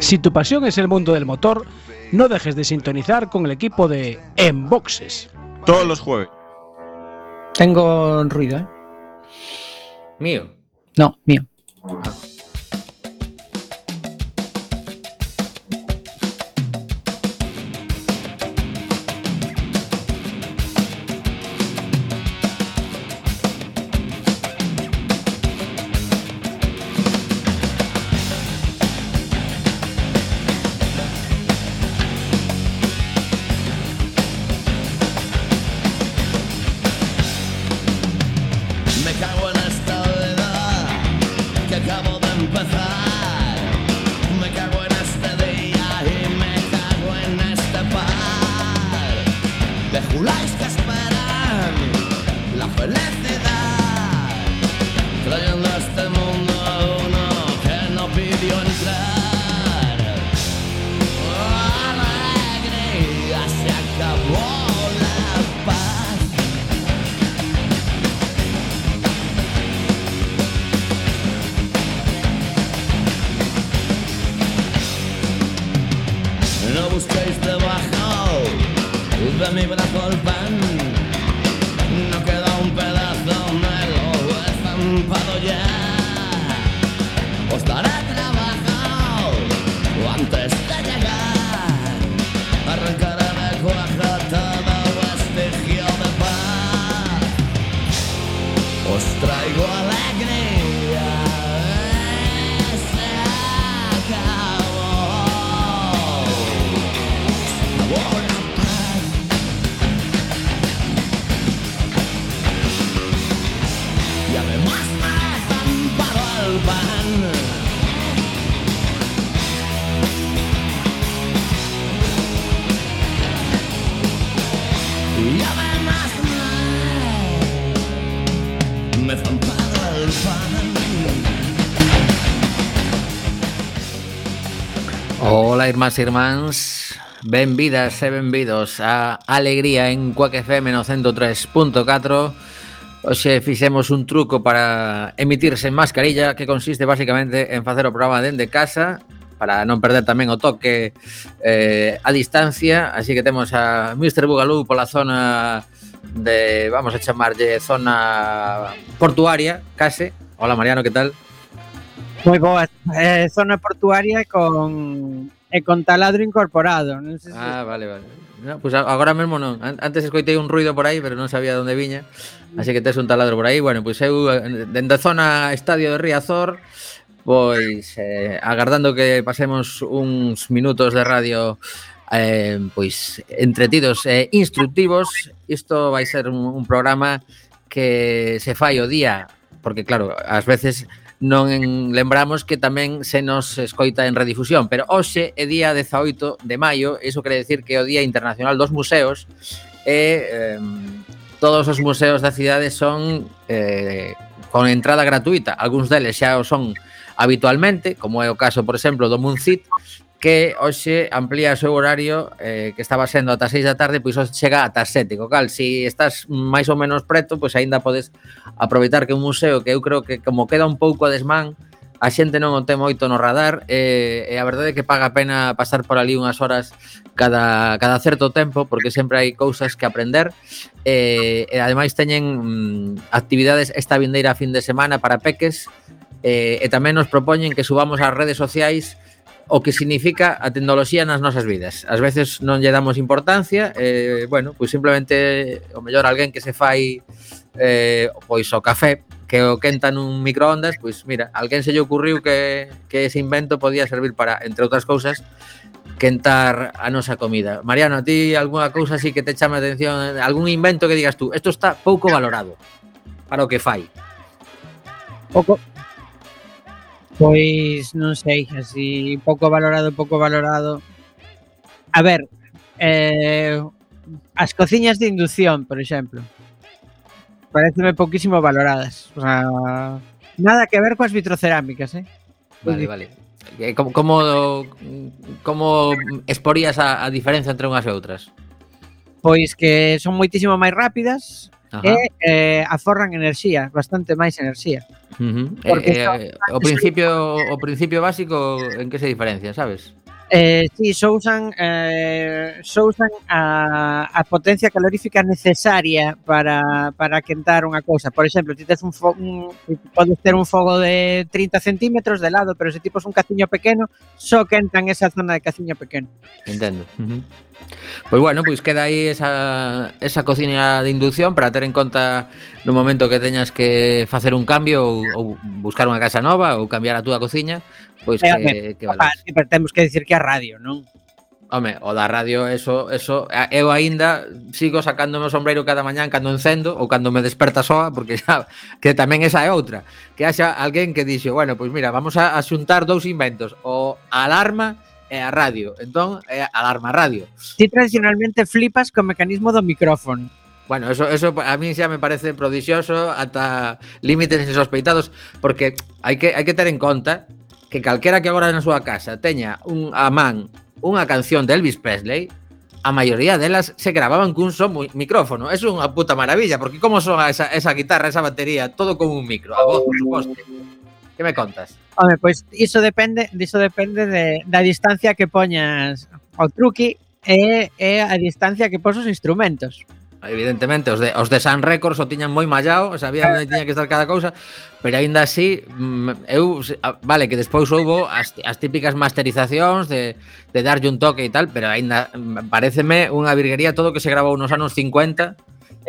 Si tu pasión es el mundo del motor, no dejes de sintonizar con el equipo de Enboxes. Todos los jueves. Tengo ruido, ¿eh? Mío. No, mío. Me Irmás e irmáns Benvidas e benvidos a Alegría en Cuac FM no 103.4 Hoxe fixemos un truco para emitirse en mascarilla que consiste basicamente en facer o programa dende casa para non perder tamén o toque eh, a distancia así que temos a Mr. Bugalú pola zona de, vamos a chamarlle zona portuaria, case Hola Mariano, que tal? Moi boa. Eh, zona portuaria con e con taladro incorporado. Non sei se... Ah, vale, vale. No, pues agora mesmo non. Antes escoitei un ruido por aí, pero non sabía onde viña. Así que tes un taladro por aí. Bueno, pois pues eu eh, dende a zona estadio de Riazor, pois eh, agardando que pasemos uns minutos de radio eh, pois entretidos e eh, instructivos. Isto vai ser un, un programa que se fai o día porque claro, ás veces non lembramos que tamén se nos escoita en redifusión, pero hoxe é día 18 de maio, iso quere decir que é o Día Internacional dos Museos e eh, todos os museos da cidade son eh, con entrada gratuita, algúns deles xa o son habitualmente, como é o caso, por exemplo, do Muncit, que hoxe amplía o seu horario eh, que estaba sendo ata 6 da tarde, pois hoxe chega ata 7, co cal, se si estás máis ou menos preto, pois aínda podes aproveitar que un museo que eu creo que como queda un pouco a desmán, a xente non o ten moito no radar e, eh, e a verdade é que paga a pena pasar por ali unhas horas cada, cada certo tempo porque sempre hai cousas que aprender eh, e ademais teñen mm, actividades esta vindeira fin de semana para peques eh, e tamén nos propoñen que subamos ás redes sociais o que significa a tecnoloxía nas nosas vidas. Ás veces non lle damos importancia, eh, bueno, pois simplemente o mellor alguén que se fai eh, pois o café que o quenta nun microondas, pois mira, alguén se lle ocurriu que, que ese invento podía servir para, entre outras cousas, quentar a nosa comida. Mariano, a ti algunha cousa así que te chama a atención, algún invento que digas tú, isto está pouco valorado para o que fai. Pouco, Pois non sei, así pouco valorado, pouco valorado. A ver, eh, as cociñas de inducción, por exemplo, pareceme pouquísimo valoradas. O sea, nada que ver coas vitrocerámicas, eh? Pois vale, vale. Eh, como, como, como exporías a, a diferenza entre unhas e outras? Pois que son moitísimo máis rápidas, Ajá. e eh, aforran enerxía, bastante máis enerxía. Uh -huh. Porque eh, eh, o principio o principio básico en que se diferencia, sabes? Eh, sí, só usan, eh, só usan a, a potencia calorífica necesaria para, para quentar unha cousa. Por exemplo, ti tes un, fo, un podes ter un fogo de 30 centímetros de lado, pero se tipos un caciño pequeno, só quentan esa zona de caciño pequeno. Entendo. Uh -huh. Pois bueno, pois queda aí esa, esa cocina de inducción para ter en conta no momento que teñas que facer un cambio ou, ou buscar unha casa nova ou cambiar a túa cociña, pois que, que vale. Opa, temos que dicir que a radio, non? Home, o da radio, eso, eso, eu aínda sigo sacándome o sombreiro cada mañán cando encendo ou cando me desperta soa, porque xa, que tamén esa é outra, que haxa alguén que dixo, bueno, pois mira, vamos a, a xuntar dous inventos, o alarma é a radio. Entón, é alarma radio. Ti tradicionalmente flipas co mecanismo do micrófono. Bueno, eso, eso a mí xa me parece prodixioso ata límites insospeitados porque hai que, hai que ter en conta que calquera que agora na súa casa teña un a man unha canción de Elvis Presley, a maioría delas se grababan cun só micrófono. É unha puta maravilla, porque como son esa, esa guitarra, esa batería, todo con un micro, a voz, por suposto. Que me contas? Home, pois iso depende, iso depende de, da distancia que poñas o truqui e, e a distancia que pos os instrumentos. Evidentemente, os de, os de Sun Records o tiñan moi mallado, sabían onde tiña que estar cada cousa, pero aínda así, mm, eu, vale, que despois houbo as, as típicas masterizacións de, de darlle un toque e tal, pero aínda mm, pareceme unha virguería todo que se grabou nos anos 50.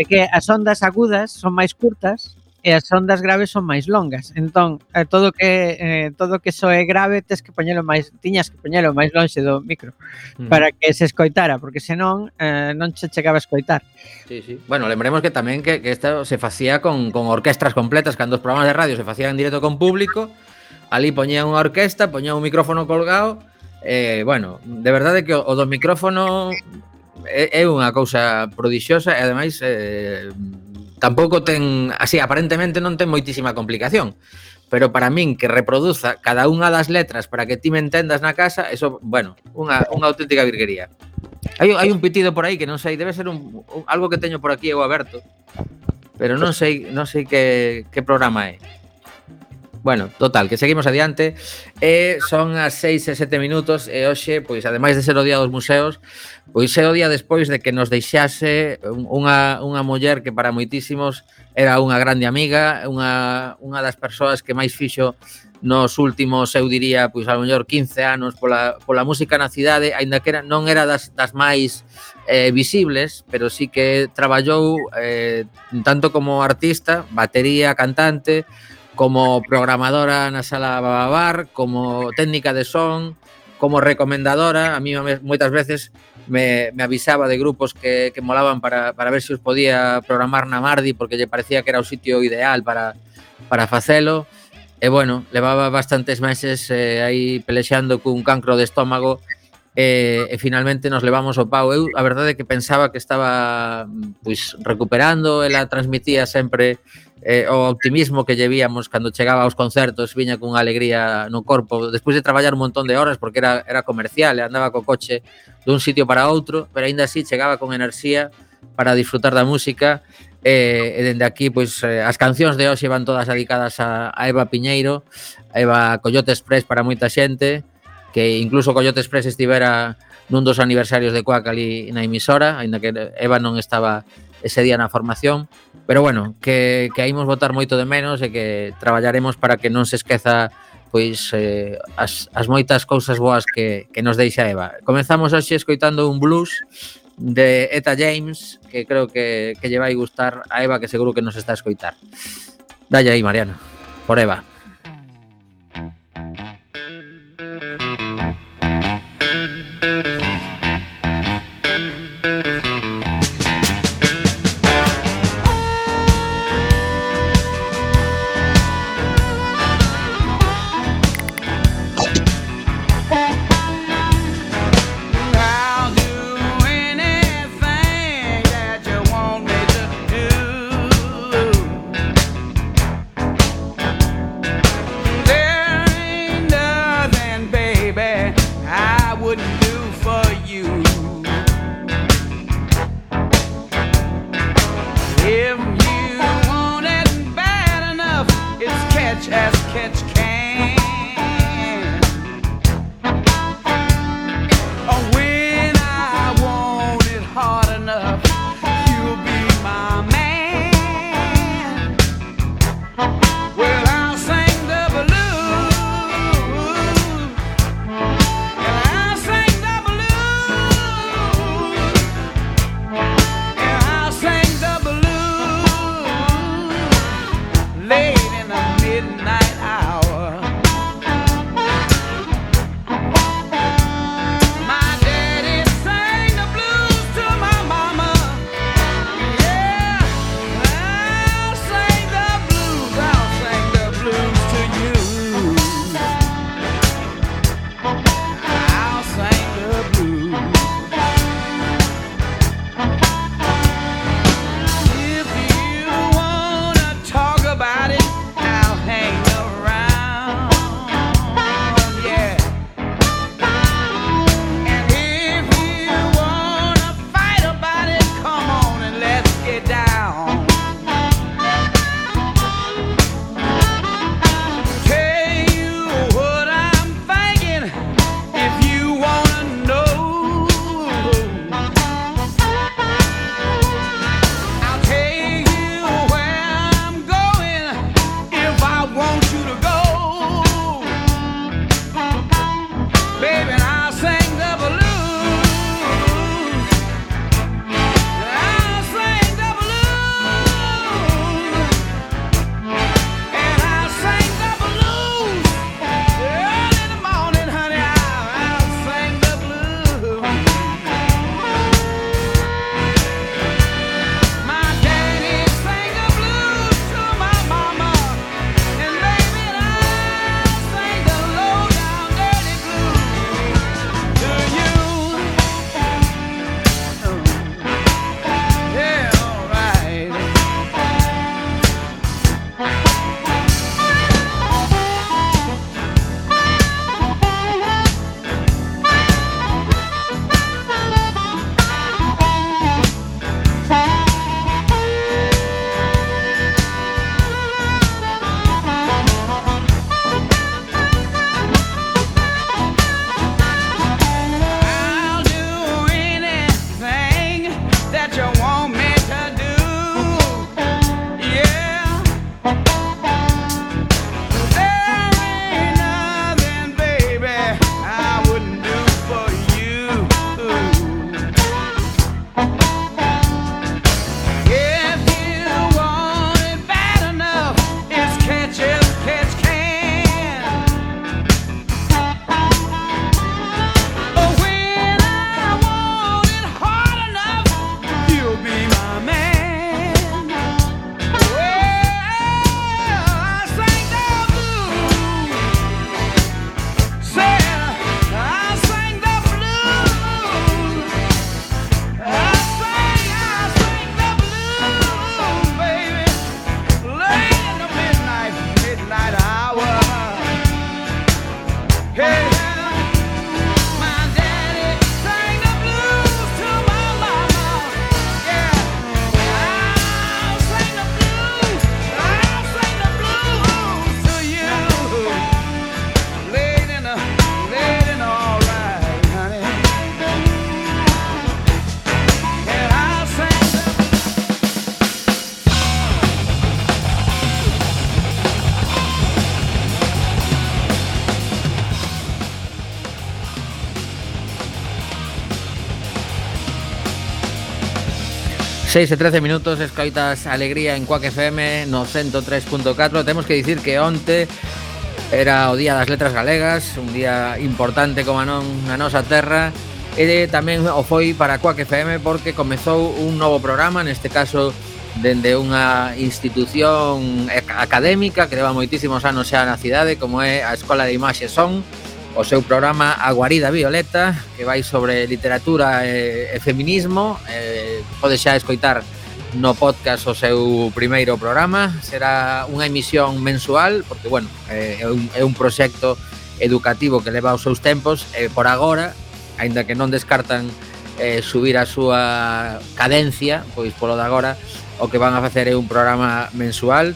É que as ondas agudas son máis curtas e as ondas graves son máis longas. Entón, eh, todo que eh, todo que soe grave tes que poñelo máis tiñas que poñelo máis lonxe do micro mm. para que se escoitara, porque senón eh, non che chegaba a escoitar. Sí, sí. Bueno, lembremos que tamén que, que isto se facía con, con orquestras completas, cando os programas de radio se facían en directo con público, ali poñían unha orquesta, poñían un micrófono colgado, eh, bueno, de verdade que o, o do micrófono é, é unha cousa prodixiosa e ademais eh, Tampouco ten, así, aparentemente non ten moitísima complicación, pero para min que reproduza cada unha das letras para que ti me entendas na casa, eso, bueno, unha, unha auténtica virguería. Hai, hai un pitido por aí que non sei, debe ser un, un algo que teño por aquí eu aberto, pero non sei, non sei que, que programa é. Bueno, total, que seguimos adiante. E son as 6 e 7 minutos e hoxe, pois, ademais de ser o día dos museos pois é o día despois de que nos deixase unha, unha muller que para moitísimos era unha grande amiga unha, unha das persoas que máis fixo nos últimos, eu diría, pois a mellor 15 anos pola, pola música na cidade aínda que era, non era das, das máis eh, visibles, pero sí que traballou eh, tanto como artista, batería, cantante, como programadora na sala Bababar, como técnica de son, como recomendadora, a mí moitas veces me, me avisaba de grupos que, que molaban para, para ver se si os podía programar na Mardi porque lle parecía que era o sitio ideal para, para facelo. E bueno, levaba bastantes meses eh, aí pelexando cun cancro de estómago e, e finalmente nos levamos o pau. Eu a verdade é que pensaba que estaba pois recuperando, ela transmitía sempre eh, o optimismo que llevíamos cando chegaba aos concertos viña cunha alegría no corpo despois de traballar un montón de horas porque era, era comercial andaba co coche dun sitio para outro pero aínda así chegaba con enerxía para disfrutar da música eh, e dende aquí pois eh, as cancións de hoxe van todas dedicadas a, a Eva Piñeiro a Eva Coyote Express para moita xente que incluso Coyote Express estivera nun dos aniversarios de Cuac ali na emisora aínda que Eva non estaba ese día na formación. Pero bueno, que, que imos votar moito de menos e que traballaremos para que non se esqueza pois eh, as, as moitas cousas boas que, que nos deixa Eva. Comezamos hoxe escoitando un blues de Eta James, que creo que, que lle vai gustar a Eva, que seguro que nos está a escoitar. Dalle aí, Mariano, por Eva. 6 e 13 minutos, escoitas Alegría en Cuac FM no 103.4 Temos que dicir que onte era o Día das Letras Galegas Un día importante como non na nosa terra E tamén o foi para Cuac FM porque comezou un novo programa Neste caso dende unha institución académica que leva moitísimos anos xa na cidade Como é a Escola de Imaxe Son o seu programa A Guarida Violeta, que vai sobre literatura e, e feminismo. Eh, pode xa escoitar no podcast o seu primeiro programa. Será unha emisión mensual, porque, bueno, eh, é, un, é un proxecto educativo que leva os seus tempos. Eh, por agora, aínda que non descartan eh, subir a súa cadencia, pois polo de agora, o que van a facer é un programa mensual.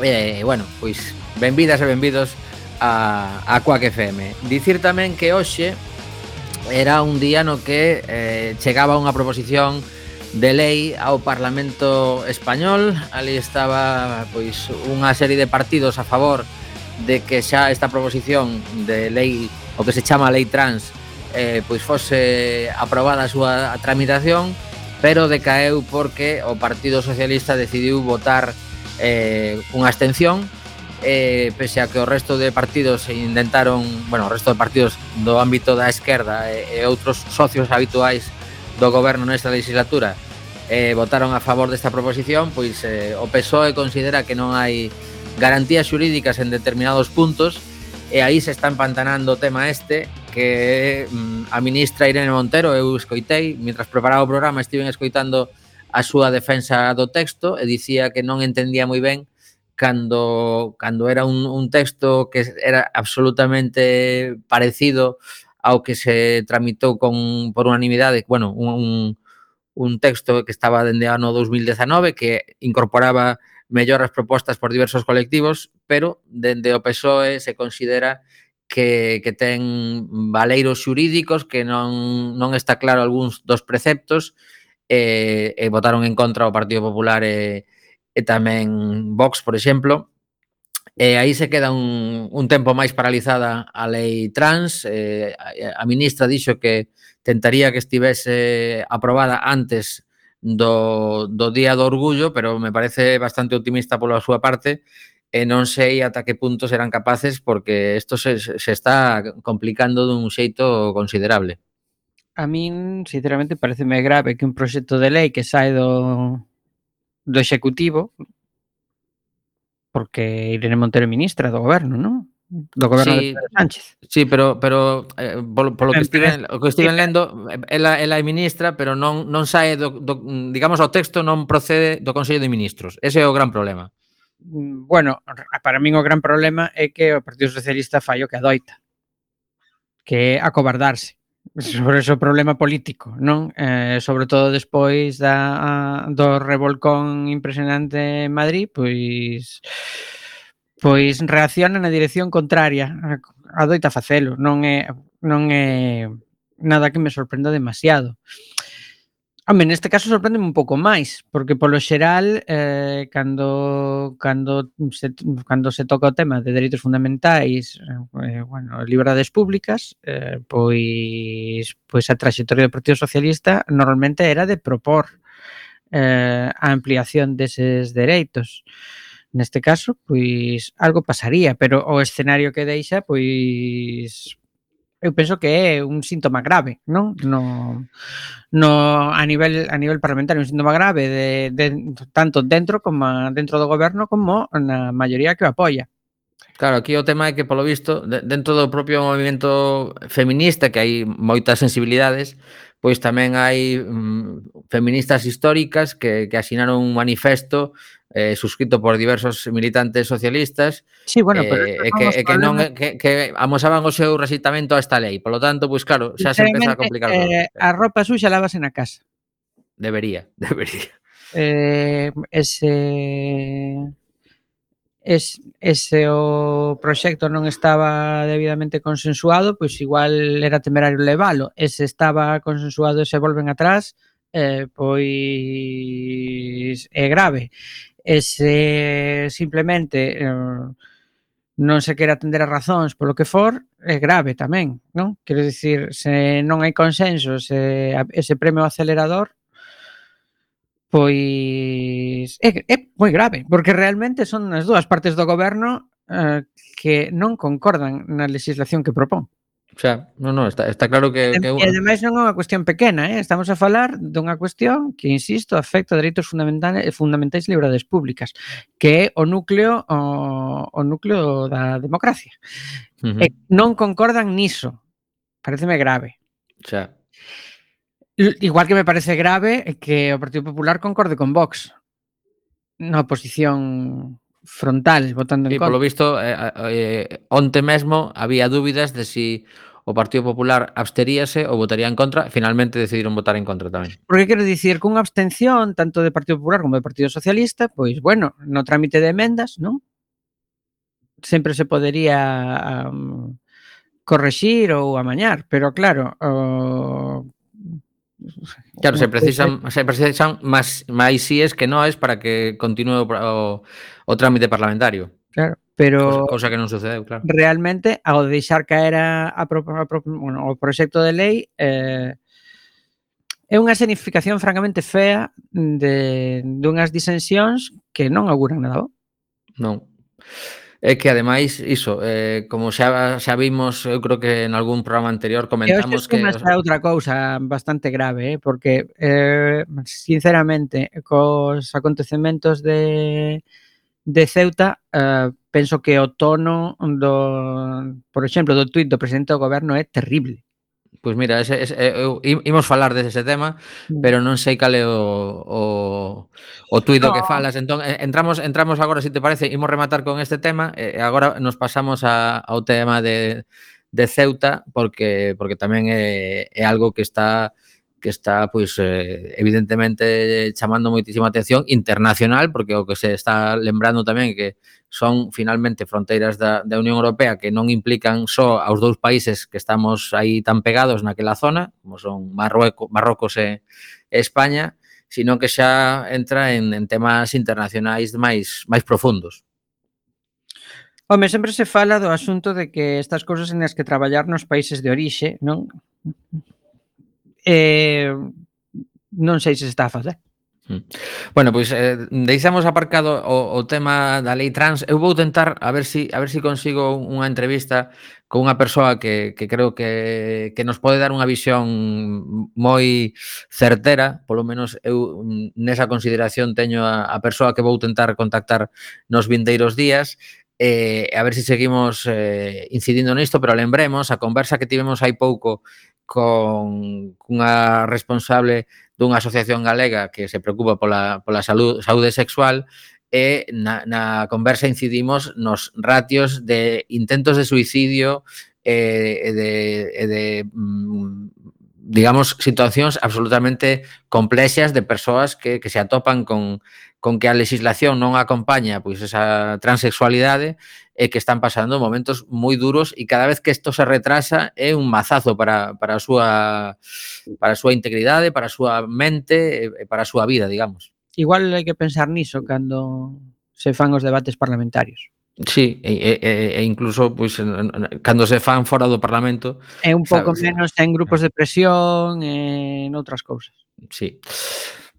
E, eh, bueno, pois, benvidas e benvidos a, a Quack FM. Dicir tamén que hoxe era un día no que eh, chegaba unha proposición de lei ao Parlamento Español. Ali estaba pois unha serie de partidos a favor de que xa esta proposición de lei, o que se chama lei trans, eh, pois fose aprobada a súa tramitación, pero decaeu porque o Partido Socialista decidiu votar eh, unha abstención eh, pese a que o resto de partidos intentaron, bueno, o resto de partidos do ámbito da esquerda e, e outros socios habituais do goberno nesta legislatura eh, votaron a favor desta proposición, pois eh, o PSOE considera que non hai garantías xurídicas en determinados puntos e aí se está empantanando o tema este que mm, a ministra Irene Montero eu escoitei, mientras preparaba o programa estiven escoitando a súa defensa do texto e dicía que non entendía moi ben cando, cando era un, un texto que era absolutamente parecido ao que se tramitou con por unanimidade, bueno, un, un texto que estaba dende ano 2019 que incorporaba melloras propostas por diversos colectivos, pero dende o PSOE se considera que, que ten valeiros xurídicos que non, non está claro algúns dos preceptos e, e votaron en contra o Partido Popular e, e tamén Vox, por exemplo. E aí se queda un, un tempo máis paralizada a lei trans. Eh, a ministra dixo que tentaría que estivese aprobada antes do, do Día do Orgullo, pero me parece bastante optimista pola súa parte e non sei ata que punto serán capaces porque isto se, se está complicando dun xeito considerable. A min, sinceramente, pareceme grave que un proxecto de lei que sai do, do Executivo, porque Irene Montero é ministra do goberno, non? do goberno sí, de Pedro Sánchez. Sí, pero pero eh, polo, polo que estiven, o que estiven eh, lendo, ela, ela é ministra, pero non non sae do, do digamos o texto non procede do Consello de Ministros. Ese é o gran problema. Bueno, para min o gran problema é que o Partido Socialista fai o que adoita, que é acobardarse sobre o problema político, non? Eh, sobre todo despois da do revolcón impresionante en Madrid, pois pois reacciona na dirección contraria a doita facelo, non é non é nada que me sorprenda demasiado. Eh, Home, neste caso sorprende un pouco máis, porque polo xeral, eh, cando, cando, se, cando se toca o tema de dereitos fundamentais, eh, bueno, liberdades públicas, eh, pois, pois a traxectoria do Partido Socialista normalmente era de propor eh, a ampliación deses dereitos. Neste caso, pois algo pasaría, pero o escenario que deixa, pois eu penso que é un síntoma grave, non? No, no a nivel a nivel parlamentario un síntoma grave de, de tanto dentro como dentro do goberno como na maioría que o apoia. Claro, aquí o tema é que polo visto de, dentro do propio movimento feminista que hai moitas sensibilidades, pois tamén hai mm, feministas históricas que, que asinaron un manifesto eh, suscrito por diversos militantes socialistas sí, bueno, pero eh, que, e que, non, que, que amosaban o seu resitamento a esta lei. Por lo tanto, pois claro, xa se empeza a complicar. Eh, a roupa suxa lavase na casa. Debería, debería. Eh, ese es, ese o proxecto non estaba debidamente consensuado, pois igual era temerario levalo. E se estaba consensuado e se volven atrás, eh, pois é grave. E se simplemente eh, non se quere atender a razóns polo que for, é grave tamén, non? Quero dicir, se non hai consenso, se ese premio acelerador, pois é, é moi grave, porque realmente son as dúas partes do goberno eh, que non concordan na legislación que propón. O sea, non, non, está, está claro que... que... E ademais non é unha cuestión pequena, eh? estamos a falar dunha cuestión que, insisto, afecta a dereitos fundamentais, fundamentais liberdades públicas, que é o núcleo o, o núcleo da democracia. Uh -huh. E eh, non concordan niso. Pareceme grave. O sea. Igual que me parece grave que o Partido Popular concorde con Vox na oposición frontal, votando en e, contra. polo visto, eh, eh, eh, onte mesmo había dúbidas de si o Partido Popular absteríase ou votaría en contra, finalmente decidiron votar en contra tamén. Porque quero dicir, cunha abstención tanto de Partido Popular como do Partido Socialista, pois bueno, no trámite de emendas, non? Sempre se podería um, correxir ou amañar, pero claro, o, Claro, se precisan, se precisan máis, máis síes que noes para que continue o, o, o trámite parlamentario. Claro, pero cosa, cosa que non sucedeu, claro. Realmente ao deixar caer a, a, pro, a, pro, bueno, o proxecto de lei eh, é unha significación francamente fea de dunhas disensións que non auguran nada bo. Non. É que ademais, iso, eh, como xa, xa vimos, eu creo que en algún programa anterior comentamos que... Eu xa outra cousa bastante grave, eh, porque, eh, sinceramente, cos acontecementos de, de Ceuta, eh, penso que o tono, do, por exemplo, do tuit do presidente do goberno é terrible pois mira, ese, ese, eh, eu, imos falar dese tema, mm. pero non sei cal é o, o, o tuido no. que falas. Entón, eh, entramos, entramos agora, se si te parece, imos rematar con este tema, e agora nos pasamos a, ao tema de, de Ceuta, porque, porque tamén é, é algo que está que está pois eh, evidentemente chamando moitísima atención internacional, porque o que se está lembrando tamén que son finalmente fronteiras da, da Unión Europea que non implican só aos dous países que estamos aí tan pegados naquela zona, como son Marruecos, Marrocos e, e España, sino que xa entra en, en temas internacionais máis máis profundos. Home, sempre se fala do asunto de que estas cousas en as que traballar nos países de orixe, non? eh, non sei se está a facer. Hmm. Bueno, pois eh, deixamos aparcado o, o tema da lei trans. Eu vou tentar a ver si a ver si consigo unha entrevista con unha persoa que, que creo que, que nos pode dar unha visión moi certera, polo menos eu nesa consideración teño a, a persoa que vou tentar contactar nos vindeiros días eh, a ver se si seguimos eh, incidindo nisto, pero lembremos a conversa que tivemos hai pouco con cunha responsable dunha asociación galega que se preocupa pola, pola salud, saúde sexual e na, na conversa incidimos nos ratios de intentos de suicidio e, e de, e de mm, digamos, situacións absolutamente complexas de persoas que, que se atopan con, con que a legislación non acompaña pois esa transexualidade eh, que están pasando momentos moi duros e cada vez que isto se retrasa é un mazazo para, para, a súa, para a súa integridade, para a súa mente e para a súa vida, digamos. Igual hai que pensar niso cando se fan os debates parlamentarios. Sí, e, e, e incluso pois cando se fan fora do Parlamento é un pouco sabes, menos en grupos de presión e en outras cousas. Sí.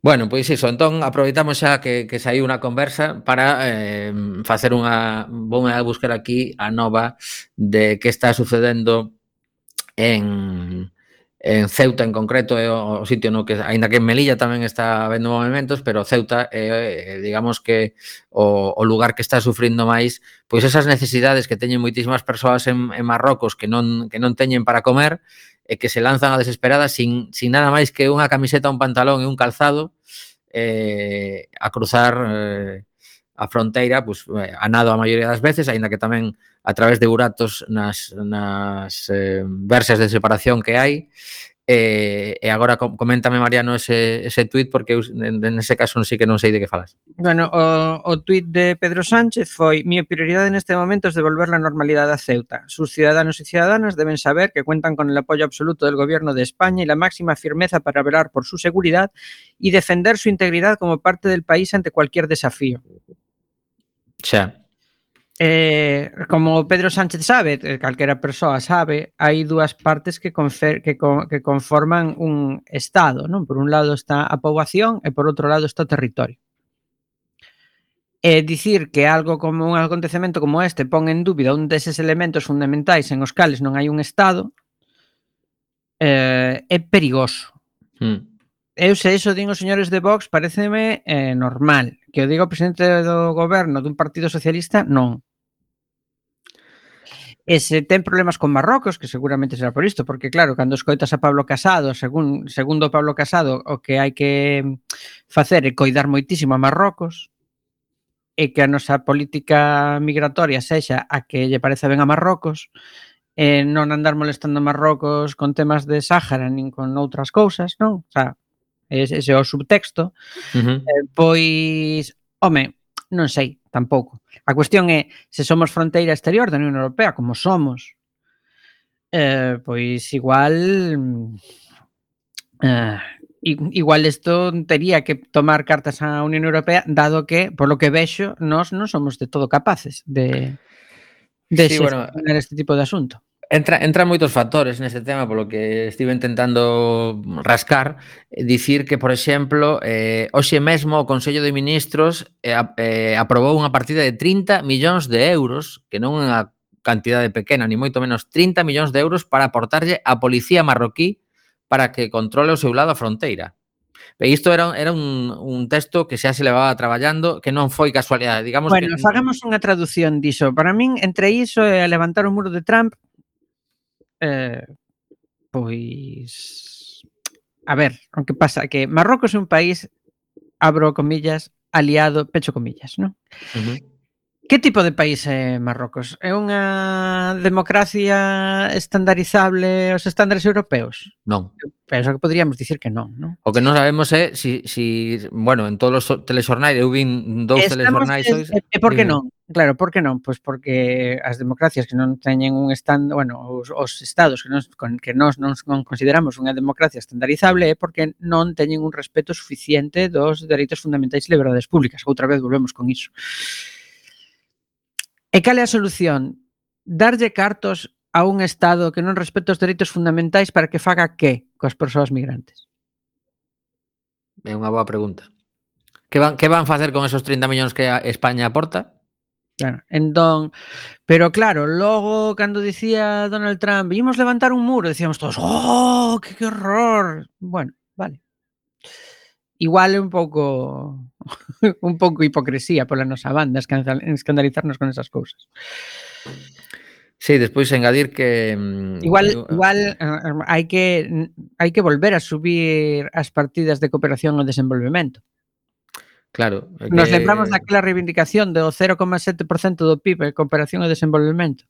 Bueno, pois iso, entón aproveitamos xa que, que saiu unha conversa para eh, facer unha vou a buscar aquí a nova de que está sucedendo en en Ceuta en concreto é o sitio no que aínda que en Melilla tamén está habendo movimentos, pero Ceuta é eh, digamos que o, o lugar que está sufrindo máis pois esas necesidades que teñen moitísimas persoas en, en Marrocos que non que non teñen para comer e que se lanzan a desesperada sin, sin nada máis que unha camiseta, un pantalón e un calzado eh, a cruzar eh, a fronteira pues, eh, a nado a maioría das veces, aínda que tamén a través de buratos nas, nas eh, versas de separación que hai E, e agora coméntame, Mariano, ese, ese tuit, porque eu, en ese caso non sei que non sei de que falas. Bueno, o, o tuit de Pedro Sánchez foi Mi prioridade neste momento é devolver la normalidade a Ceuta. Sus ciudadanos y ciudadanas deben saber que cuentan con el apoyo absoluto del gobierno de España y la máxima firmeza para velar por su seguridad y defender su integridad como parte del país ante cualquier desafío. Xa. Eh, como Pedro Sánchez sabe, eh, calquera persoa sabe, hai dúas partes que, confer, que, con, que conforman un Estado. Non? Por un lado está a poboación e por outro lado está o territorio. E dicir que algo como un acontecemento como este pon en dúbida un deses elementos fundamentais en os cales non hai un Estado eh, é perigoso. Hmm. Eu se iso din os señores de Vox pareceme eh, normal. Que o diga o presidente do goberno dun partido socialista, non. E se ten problemas con Marrocos, que seguramente será por isto, porque claro, cando escoitas a Pablo Casado, según segundo Pablo Casado, o que hai que facer é coidar moitísimo a Marrocos e que a nosa política migratoria sexa a que lle parece ben a Marrocos, e non andar molestando a Marrocos con temas de Sáhara nin con outras cousas, non? O sea, ese é o subtexto. Uh -huh. eh, pois, home, non sei, tampouco. A cuestión é se somos fronteira exterior da Unión Europea, como somos, eh, pois igual eh, igual isto tería que tomar cartas á Unión Europea dado que, por lo que vexo, nós non somos de todo capaces de de sí, bueno, este tipo de asunto. Entra, entran moitos factores neste tema polo que estive intentando rascar, dicir que, por exemplo, eh, hoxe mesmo o Consello de Ministros eh, eh, aprobou unha partida de 30 millóns de euros, que non é unha cantidade pequena, ni moito menos 30 millóns de euros para aportarlle a policía marroquí para que controle o seu lado a fronteira. E isto era, era un, un texto que xa se levaba traballando, que non foi casualidade. Digamos bueno, que... fagamos unha traducción diso. Para min, entre iso e levantar o muro de Trump, eh, pois... A ver, o que pasa que Marrocos é un país, abro comillas, aliado, pecho comillas? Ujú. Que tipo de país é Marrocos? É unha democracia estandarizable aos estándares europeos? Non. Penso que poderíamos dicir que non, non? O que non sabemos é si, si bueno, en todos os telexornais, eu vin dous Estamos, telexornais hoxe. E por que non? Claro, por que non? Pois porque as democracias que non teñen un stand, bueno, os, os estados que nos con, que nós non, non consideramos unha democracia estandarizable é porque non teñen un respeto suficiente dos dereitos fundamentais e liberdades públicas. Outra vez volvemos con iso. E cal é a solución? Darlle cartos a un Estado que non respeta os dereitos fundamentais para que faga que coas persoas migrantes? É unha boa pregunta. Que van, que van facer con esos 30 millóns que a España aporta? Claro, entón, pero claro, logo cando dicía Donald Trump, vimos levantar un muro, decíamos todos, "Oh, que, que horror." Bueno, vale igual é un pouco un pouco hipocresía pola nosa banda escandalizarnos con esas cousas. Sí, despois engadir que mm, igual eh, igual eh, hai que hai que volver a subir as partidas de cooperación ao desenvolvemento. Claro, que... Nos lembramos daquela reivindicación do 0,7% do PIB en cooperación ao desenvolvemento.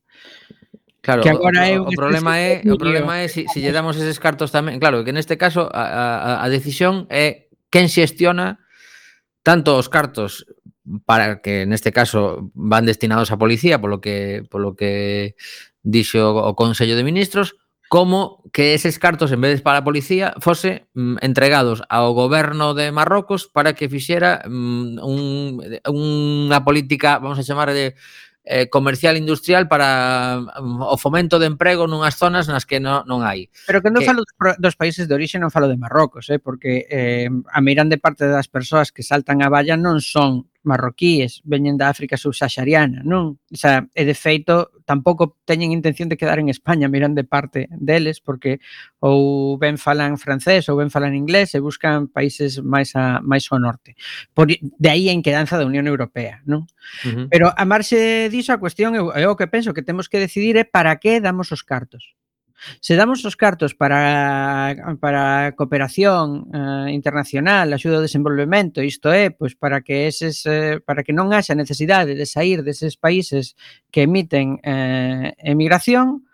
Claro, que agora é o, o problema é, o problema é se si, si lle damos eses cartos tamén, claro, que neste caso a, a, a decisión é quen xestiona tanto os cartos para que neste caso van destinados á policía, polo que polo que dixo o Consello de Ministros, como que eses cartos en vez de para a policía fose mm, entregados ao goberno de Marrocos para que fixera mm, un, unha política, vamos a chamar de eh, comercial industrial para um, o fomento de emprego nunhas zonas nas que non, non hai. Pero cando que... falo dos países de orixe non falo de Marrocos, eh, porque eh, a meirande parte das persoas que saltan a valla non son marroquíes, veñen da África subsahariana, non? O sea, e de feito, tampouco teñen intención de quedar en España, miran de parte deles, porque ou ben falan francés ou ben falan inglés e buscan países máis a máis ao norte. Por, de aí a inquedanza da Unión Europea, non? Uh -huh. Pero a marxe diso, a cuestión, eu, eu que penso que temos que decidir é para que damos os cartos. Se damos os cartos para, para cooperación eh, internacional, axuda ao desenvolvemento, isto é, pois para que eses eh, para que non haxa necesidade de sair deses países que emiten eh, emigración,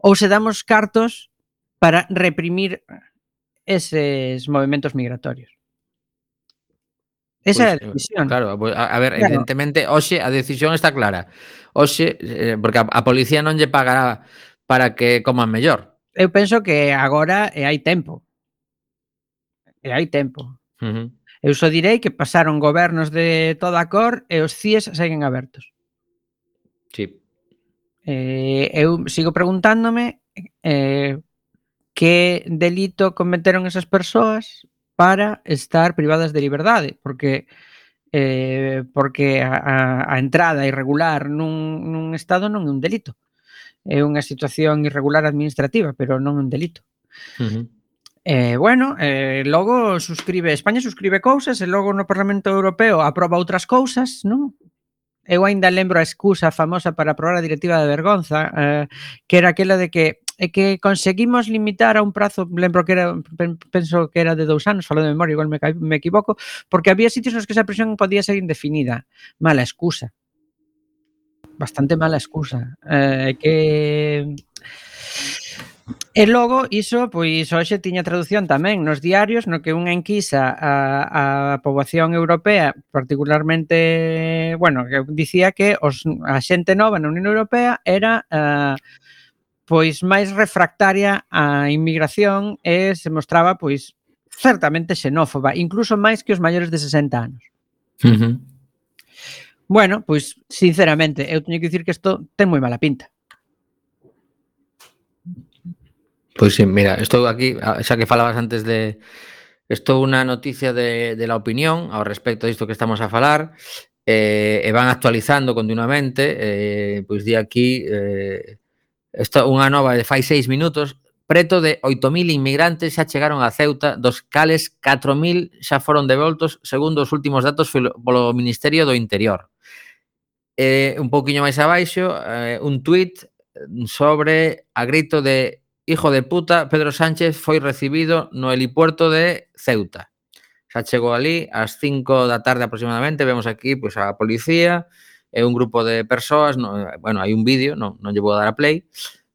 ou se damos cartos para reprimir eses movimentos migratorios. Esa é a pois, eh, decisión. Claro, pois, a, a ver, claro. evidentemente, hoxe a decisión está clara. Hoxe, eh, porque a, a policía non lle pagará para que coman mellor. Eu penso que agora e hai tempo. E hai tempo. Uh -huh. Eu só direi que pasaron gobernos de toda a cor e os CIES seguen abertos. Sí. Eh, eu sigo preguntándome eh, que delito cometeron esas persoas para estar privadas de liberdade, porque eh, porque a, a entrada irregular nun, nun estado non é un delito é unha situación irregular administrativa, pero non un delito. Uh -huh. Eh, bueno, eh, logo suscribe, España suscribe cousas e logo no Parlamento Europeo aproba outras cousas, non? Eu aínda lembro a excusa famosa para aprobar a directiva de vergonza, eh, que era aquela de que é que conseguimos limitar a un prazo, lembro que era, penso que era de dous anos, falo de memoria, igual me, me equivoco, porque había sitios nos que esa prisión podía ser indefinida. Mala excusa bastante mala excusa. Eh, que E logo, iso, pois hoxe tiña traducción tamén nos diarios no que unha enquisa a, a poboación europea, particularmente, bueno, que dicía que os, a xente nova na Unión Europea era a, pois máis refractaria á inmigración e se mostraba pois certamente xenófoba, incluso máis que os maiores de 60 anos. Uh -huh. Bueno, pois, sinceramente, eu teño que dicir que isto ten moi mala pinta. Pois sí, mira, estou aquí, ah, xa que falabas antes de estou unha noticia de, de la opinión ao respecto disto que estamos a falar eh, e van actualizando continuamente eh, pois di aquí eh, esta, unha nova de fai seis minutos Preto de 8.000 inmigrantes xa chegaron a Ceuta, dos cales 4.000 xa foron devoltos, segundo os últimos datos polo Ministerio do Interior. Eh, un pouquiño máis abaixo, eh, un tuit sobre a grito de hijo de puta, Pedro Sánchez foi recibido no helipuerto de Ceuta. Xa chegou ali ás 5 da tarde aproximadamente, vemos aquí pois, a policía e un grupo de persoas, no, bueno, hai un vídeo, non, non lle vou dar a play,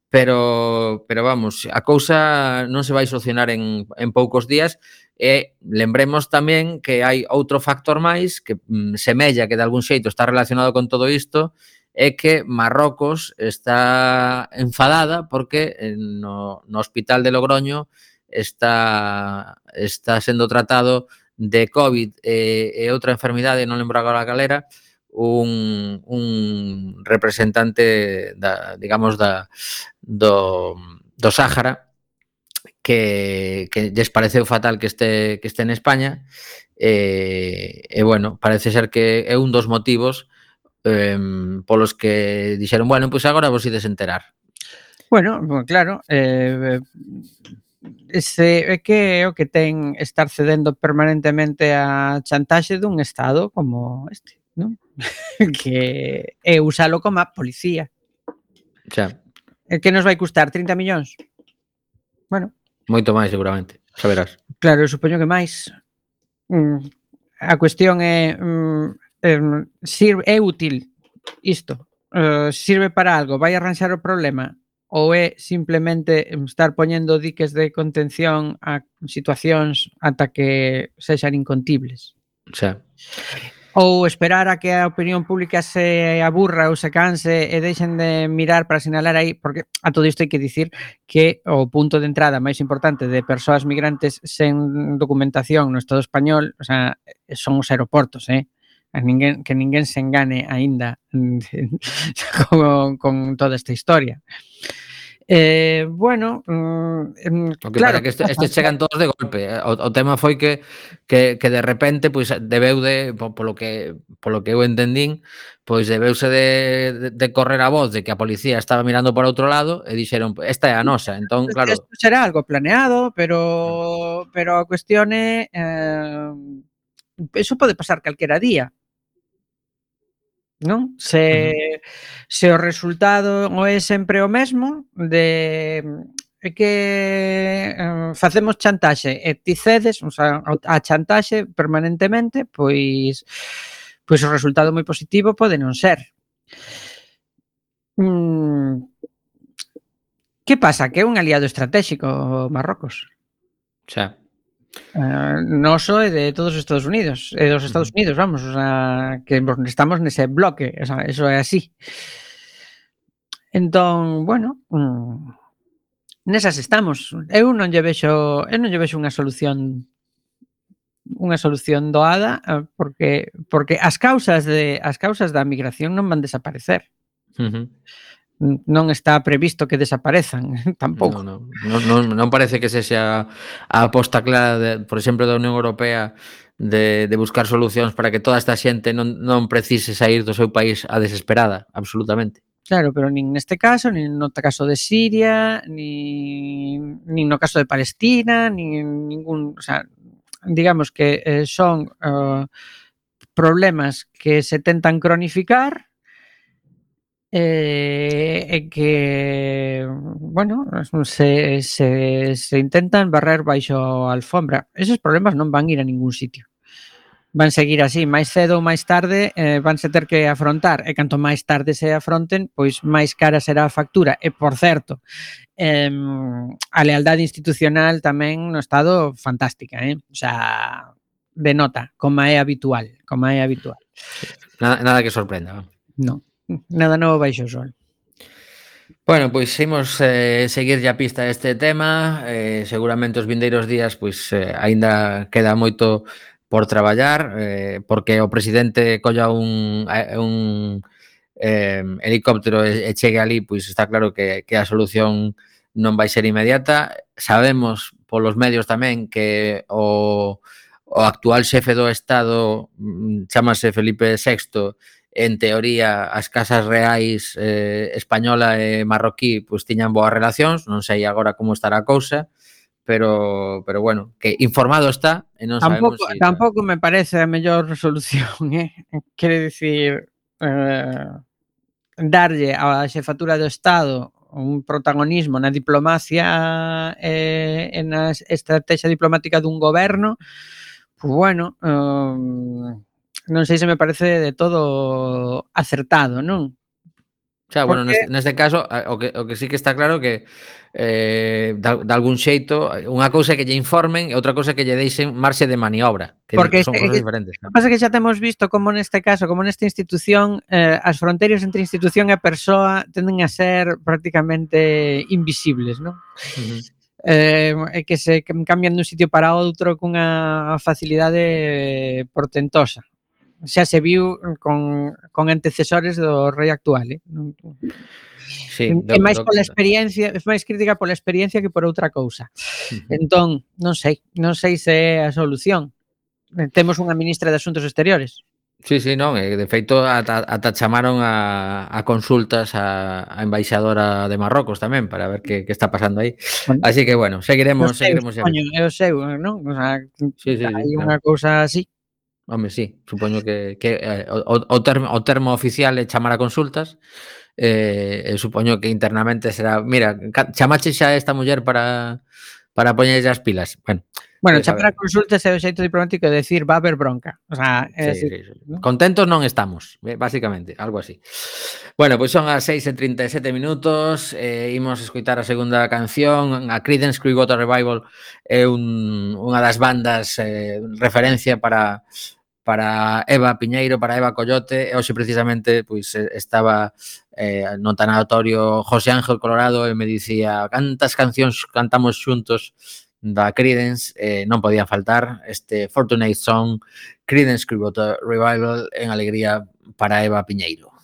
pero, pero vamos, a cousa non se vai solucionar en, en poucos días. E lembremos tamén que hai outro factor máis que mm, semella que de algún xeito está relacionado con todo isto é que Marrocos está enfadada porque eh, no, no hospital de Logroño está, está sendo tratado de COVID e, e outra enfermidade, non lembro agora a galera, un, un representante da, digamos da do, do Sáhara que, que lles pareceu fatal que este, que este en España e, e bueno, parece ser que é un dos motivos eh, polos que dixeron, bueno, pois agora vos ides enterar. Bueno, claro, eh, ese, é que é o que ten estar cedendo permanentemente a chantaxe dun Estado como este, non? que é usalo como a policía. Xa. Eh, que nos vai custar 30 millóns. Bueno, moito máis seguramente, xa verás. Claro, eu supoño que máis. Mm, a cuestión é mm, mm, sirve é útil isto? Uh, sirve para algo? Vai arranxar o problema? Ou é simplemente estar poñendo diques de contención a situacións ata que sexan incontibles? Xa. Ou esperar a que a opinión pública se aburra ou se canse e deixen de mirar para sinalar aí, porque a todo isto hai que dicir que o punto de entrada máis importante de persoas migrantes sen documentación no Estado español, o sea, son os aeroportos, eh? A ninguén, que ninguén se engane aínda con, con toda esta historia. Eh, bueno, mm, mm Porque claro. para que estes este chegan todos de golpe. Eh, o, o tema foi que, que, que de repente pois pues, debeu de po, polo que polo que eu entendín, pois pues, debeuse de, de, de correr a voz de que a policía estaba mirando por outro lado eh, e dixeron, esta é a nosa. Entón, claro, isto será algo planeado, pero mm. pero a cuestión é eh, eso pode pasar calquera día non? Se, uh -huh. se o resultado é sempre o mesmo de é que eh, facemos chantaxe e ti cedes o sea, a chantaxe permanentemente, pois pois o resultado moi positivo pode non ser. Mm, que pasa? Que é un aliado estratégico Marrocos. Xa. Uh, no só de todos os Estados Unidos, eh, é dos Estados Unidos, vamos, o sea, que estamos nese bloque, o sea, eso é así. Entón, bueno, mm, nesas estamos. Eu non lle vexo, eu non lle vexo unha solución unha solución doada eh, porque porque as causas de as causas da migración non van desaparecer. Uh -huh non está previsto que desaparezan tampouco. Non, non, non, non parece que sexa a aposta clara, de, por exemplo, da Unión Europea de, de buscar solucións para que toda esta xente non, non precise sair do seu país a desesperada, absolutamente. Claro, pero nin neste caso, nin no caso de Siria, nin, nin no caso de Palestina, nin ningún, o sea, digamos que eh, son eh, problemas que se tentan cronificar Eh, é que, bueno, se, se, se intentan barrer baixo a alfombra. Esos problemas non van ir a ningún sitio. Van seguir así, máis cedo ou máis tarde eh, vanse ter que afrontar. E canto máis tarde se afronten, pois máis cara será a factura. E, por certo, eh, a lealdade institucional tamén no estado fantástica, eh? O sea, denota, como é habitual, como é habitual. Nada, nada que sorprenda. Non. Nada novo baixo o sol. Bueno, pois imos eh, seguir a pista este tema. Eh, seguramente os vindeiros días pois eh, aínda queda moito por traballar eh, porque o presidente colla un, eh, un eh, helicóptero e, e chegue ali, pois está claro que, que a solución non vai ser inmediata. Sabemos polos medios tamén que o, o actual xefe do Estado mm, chamase Felipe VI en teoría as casas reais eh, española e marroquí pois tiñan boas relacións, non sei agora como estará a cousa, pero pero bueno, que informado está e non tampouco, sabemos si... Tampouco me parece a mellor resolución, eh? Quere dicir eh, darlle á xefatura do Estado un protagonismo na diplomacia eh, e na estrategia diplomática dun goberno, pois pues bueno, eh, non sei se me parece de todo acertado, non? Xa, bueno, neste, neste caso, o que, o que sí que está claro que eh, da, de algún xeito, unha cousa é que lle informen e outra cousa é que lle deixen marxe de maniobra, que Porque son este, cosas diferentes. O que pasa que xa temos visto como neste caso, como nesta institución, eh, as fronteiras entre institución e persoa tenden a ser prácticamente invisibles, non? Uh -huh. Eh, que se cambian dun sitio para outro cunha facilidade portentosa xa se viu con, con antecesores do rei actual, eh? Sí, é máis pola experiencia, é máis crítica pola experiencia que por outra cousa. Entón, non sei, non sei se é a solución. Temos unha ministra de Asuntos Exteriores. Sí, sí, non, e de feito ata, ata chamaron a, a consultas a, a embaixadora de Marrocos tamén para ver que, que está pasando aí. Bueno, Así que bueno, seguiremos, no sei, seguiremos. Coño, é o seu, non? O sea, sí, sí, hai sí, unha cousa así. Home, sí, supoño que, que eh, o, o, termo, o termo oficial é chamar a consultas eh, e supoño que internamente será mira, chamache xa esta muller para para poñerlle as pilas. Bueno, bueno eh, chamar a consultas é o xeito diplomático de decir va a haber bronca o sea, é sí, decir, sí, sí. ¿no? contentos non estamos eh, basicamente, algo así. Bueno, pois pues son as 6 e 37 minutos eh, imos escoitar a segunda canción. A Creedence Clearwater Revival é un, unha das bandas eh, referencia para para Eva Piñeiro, para Eva Coyote, e hoxe precisamente pois estaba eh, no tanatorio José Ángel Colorado e me dicía cantas cancións cantamos xuntos da Creedence, eh, non podía faltar este Fortunate Song Creedence Clearwater Revival en alegría para Eva Piñeiro.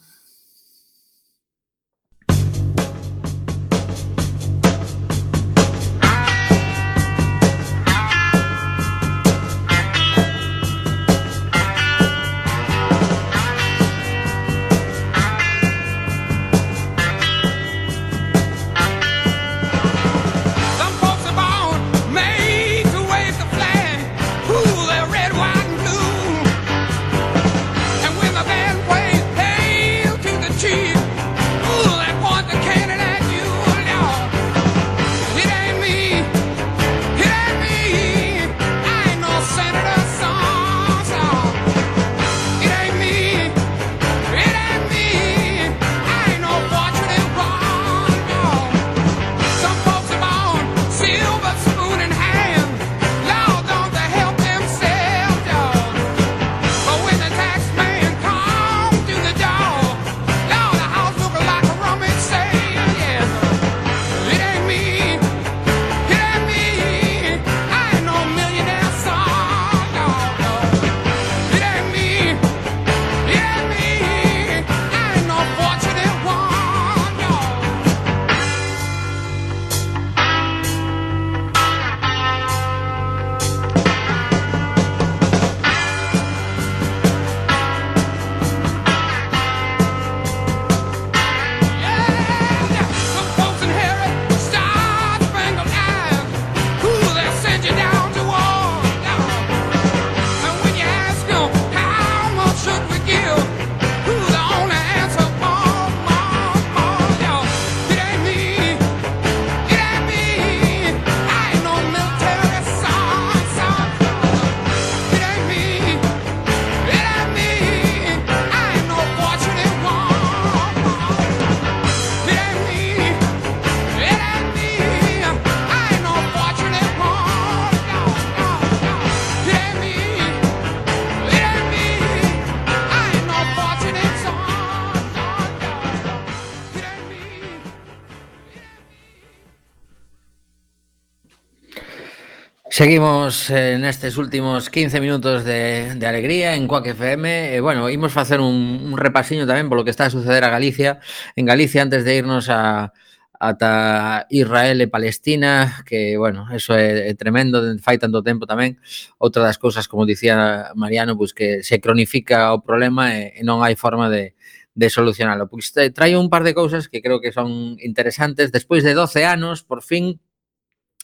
Seguimos eh, nestes últimos 15 minutos de, de alegría en Coac FM. Eh, bueno, imos facer un, un repasiño tamén polo que está a suceder a Galicia. En Galicia, antes de irnos a, ata Israel e Palestina, que, bueno, eso é, é tremendo, fai tanto tempo tamén. Outra das cousas, como dicía Mariano, pois que se cronifica o problema e, e non hai forma de, de solucionalo. Pois eh, traio un par de cousas que creo que son interesantes. Despois de 12 anos, por fin,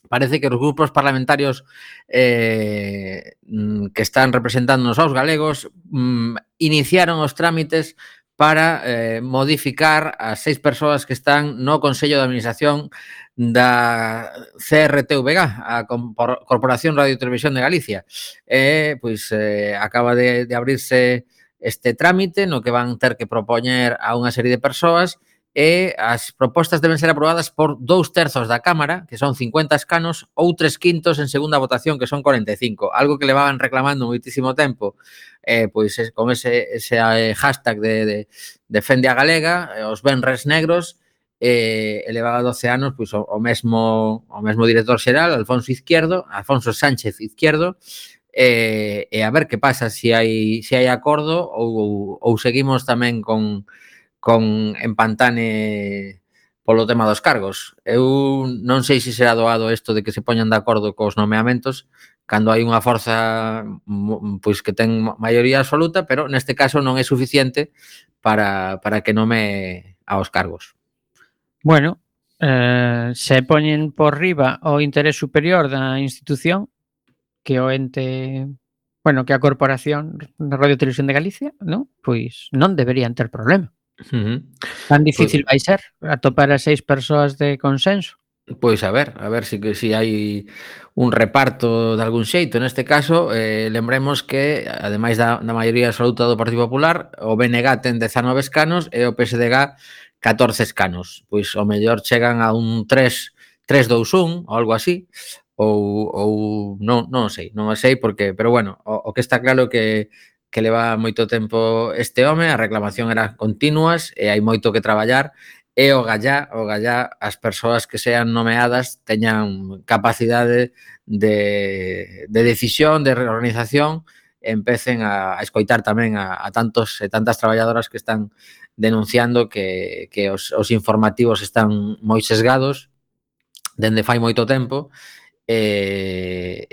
parece que os grupos parlamentarios eh, mm, que están representando aos galegos mm, iniciaron os trámites para eh, modificar as seis persoas que están no Consello de Administración da CRTVG, a Corporación Radio e Televisión de Galicia. Eh, pois eh, acaba de, de abrirse este trámite no que van ter que propoñer a unha serie de persoas e as propostas deben ser aprobadas por dous terzos da Cámara, que son 50 escanos, ou tres quintos en segunda votación, que son 45, algo que levaban reclamando moitísimo tempo, eh, pois con ese, ese eh, hashtag de, de Defende a Galega, eh, os Benres Negros, eh, elevaba 12 anos pois, o, o, mesmo, o mesmo director xeral, Alfonso Izquierdo, Alfonso Sánchez Izquierdo, eh, e a ver que pasa se si hai, se si hai acordo ou, ou, ou seguimos tamén con, con Empantane polo tema dos cargos. Eu non sei se será doado isto de que se poñan de acordo cos nomeamentos cando hai unha forza pois que ten maioría absoluta, pero neste caso non é suficiente para, para que nome aos cargos. Bueno, eh, se poñen por riba o interés superior da institución que o ente bueno, que a Corporación de Radio Televisión de Galicia, non? Pois non deberían ter problema. Uh -huh. Tan difícil pues, vai ser atopar a seis persoas de consenso? Pois a ver, a ver se si, que si hai un reparto de algún xeito. Neste caso, eh, lembremos que, ademais da, da maioría absoluta do Partido Popular, o BNG ten 19 escanos e o PSDG 14 escanos. Pois o mellor chegan a un 3 3-2-1 ou algo así, ou, ou non, non sei, non sei porque, pero bueno, o, o que está claro que que leva moito tempo este home, a reclamación era continuas e hai moito que traballar e o gallá, o gallá as persoas que sean nomeadas teñan capacidade de, de decisión, de reorganización e empecen a, a escoitar tamén a, a tantos e tantas traballadoras que están denunciando que, que os, os informativos están moi sesgados dende fai moito tempo e,